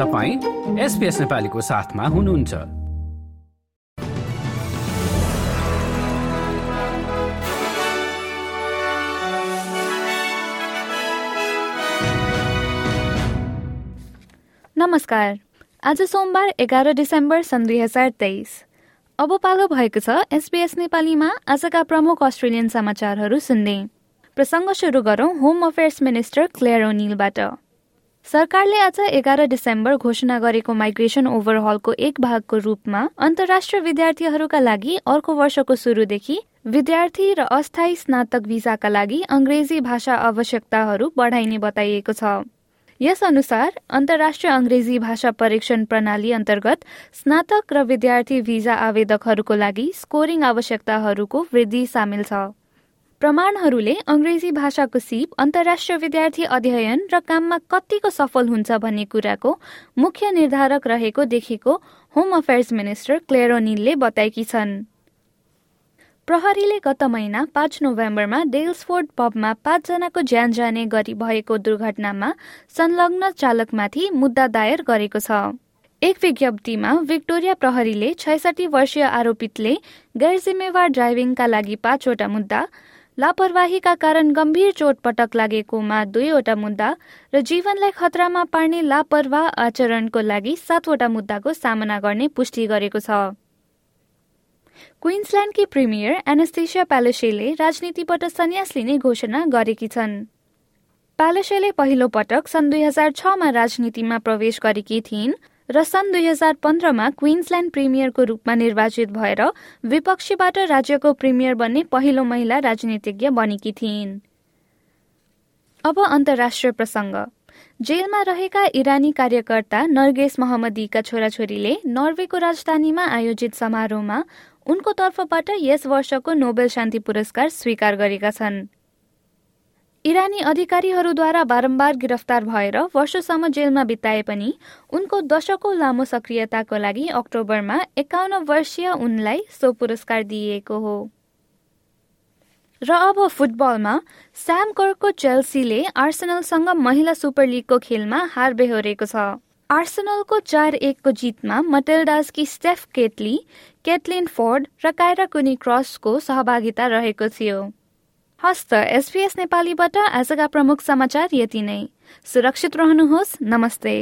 तपाईँ एसपिएस नेपालीको साथमा हुनुहुन्छ। नमस्कार। आज सोमबार एघार डिसेम्बर सन् दुई हजार तेइस। अब पालो भएको छ एसबीएस नेपालीमा आजका प्रमुख अस्ट्रेलियन समाचारहरू सुन्ने। प्रसङ्ग सुरु गरौं होम अफेयर्स मिनिस्टर क्लेयर ओनिलबाट। सरकारले आज एघार डिसेम्बर घोषणा गरेको माइग्रेसन ओभरहलको एक भागको रूपमा अन्तर्राष्ट्रिय विद्यार्थीहरूका लागि अर्को वर्षको सुरुदेखि विद्यार्थी र अस्थायी स्नातक भिसाका लागि अङ्ग्रेजी भाषा आवश्यकताहरू बढाइने बताइएको छ। यस अनुसार अन्तर्राष्ट्रिय अङ्ग्रेजी भाषा परीक्षण प्रणाली अन्तर्गत स्नातक र विद्यार्थी भिजा आवेदकहरूको लागि स्कोरिङ आवश्यकताहरूको वृद्धि सामेल छ। प्रमाणहरूले अङ्ग्रेजी भाषाको सिप अन्तर्राष्ट्रिय विद्यार्थी अध्ययन र काममा कतिको सफल हुन्छ भन्ने कुराको मुख्य निर्धारक रहेको देखेको होम अफेयर्स मिनिस्टर क्लेरोनिलले बताएकी छन्। प्रहरीले गत महिना पाँच नोभेम्बरमा डेल्सफोर्ड पबमा पाँचजनाको ज्यान जाने गरी भएको दुर्घटनामा संलग्न चालकमाथि मुद्दा दायर गरेको छ। एक विज्ञप्तिमा विक्टोरिया प्रहरीले छैसठी वर्षीय आरोपितले गैर जिम्मेवार ड्राइभिङका लागि पाँचवटा मुद्दा लापरवाहीका कारण गम्भीर चोटपटक लागेकोमा दुईवटा मुद्दा र जीवनलाई खतरामा पार्ने लापरवाह आचरणको लागि सातवटा मुद्दाको सामना गर्ने पुष्टि गरेको छ। क्विन्सल्यान्डकी प्रिमियर एनेस्टेसिया प्यालेसेले राजनीतिबाट सन्यास लिने घोषणा गरेकी छन्। प्यालेसेले पहिलो पटक सन् दुई हजार छमा राजनीतिमा प्रवेश गरेकी थिइन्। र सन् दुई हजार पन्ध्रमा क्विन्सल्यान्ड प्रिमियरको रूपमा निर्वाचित भएर विपक्षीबाट राज्यको प्रिमियर बन्ने पहिलो महिला राजनीतिज्ञ बनेकी थिइन्। अब अन्तर्राष्ट्रिय प्रसङ्ग। जेलमा रहेका इरानी कार्यकर्ता नर्गेस मोहम्मदीका छोराछोरीले नर्वेको राजधानीमा आयोजित समारोहमा उनको तर्फबाट यस वर्षको नोबेल शान्ति पुरस्कार स्वीकार गरेका छन्। इरानी अधिकारीहरूद्वारा बारम्बार गिरफ्तार भएर वर्षसम्म जेलमा बिताए पनि उनको दशकौं लामो सक्रियताको लागि अक्टोबरमा एकाउन्न वर्षीय उनलाई सो पुरस्कार दिइएको हो। र अब फुटबलमा स्याम कर्कको चेल्सीले आर्सेनलसँग महिला सुपर लिगको खेलमा हार बेहोरेको छ। आर्सेनलको चार एकको जितमा मटेल्डासकी स्टेफ केटली केटलिन फोर्ड र कायरा कुनी क्रसको सहभागिता रहेको थियो। हस्त एसपीएस नेपालीबाट आजका प्रमुख समाचार यति नै। सुरक्षित रहनुहोस्। नमस्ते।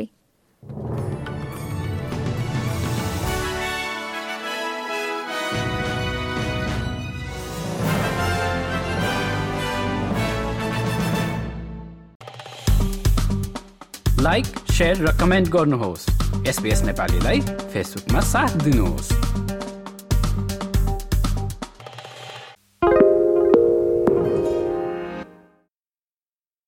लाइक र कमेन्ट गर्नुहोस्। एसपिएस नेपालीलाई फेसबुकमा साथ दिनुहोस्।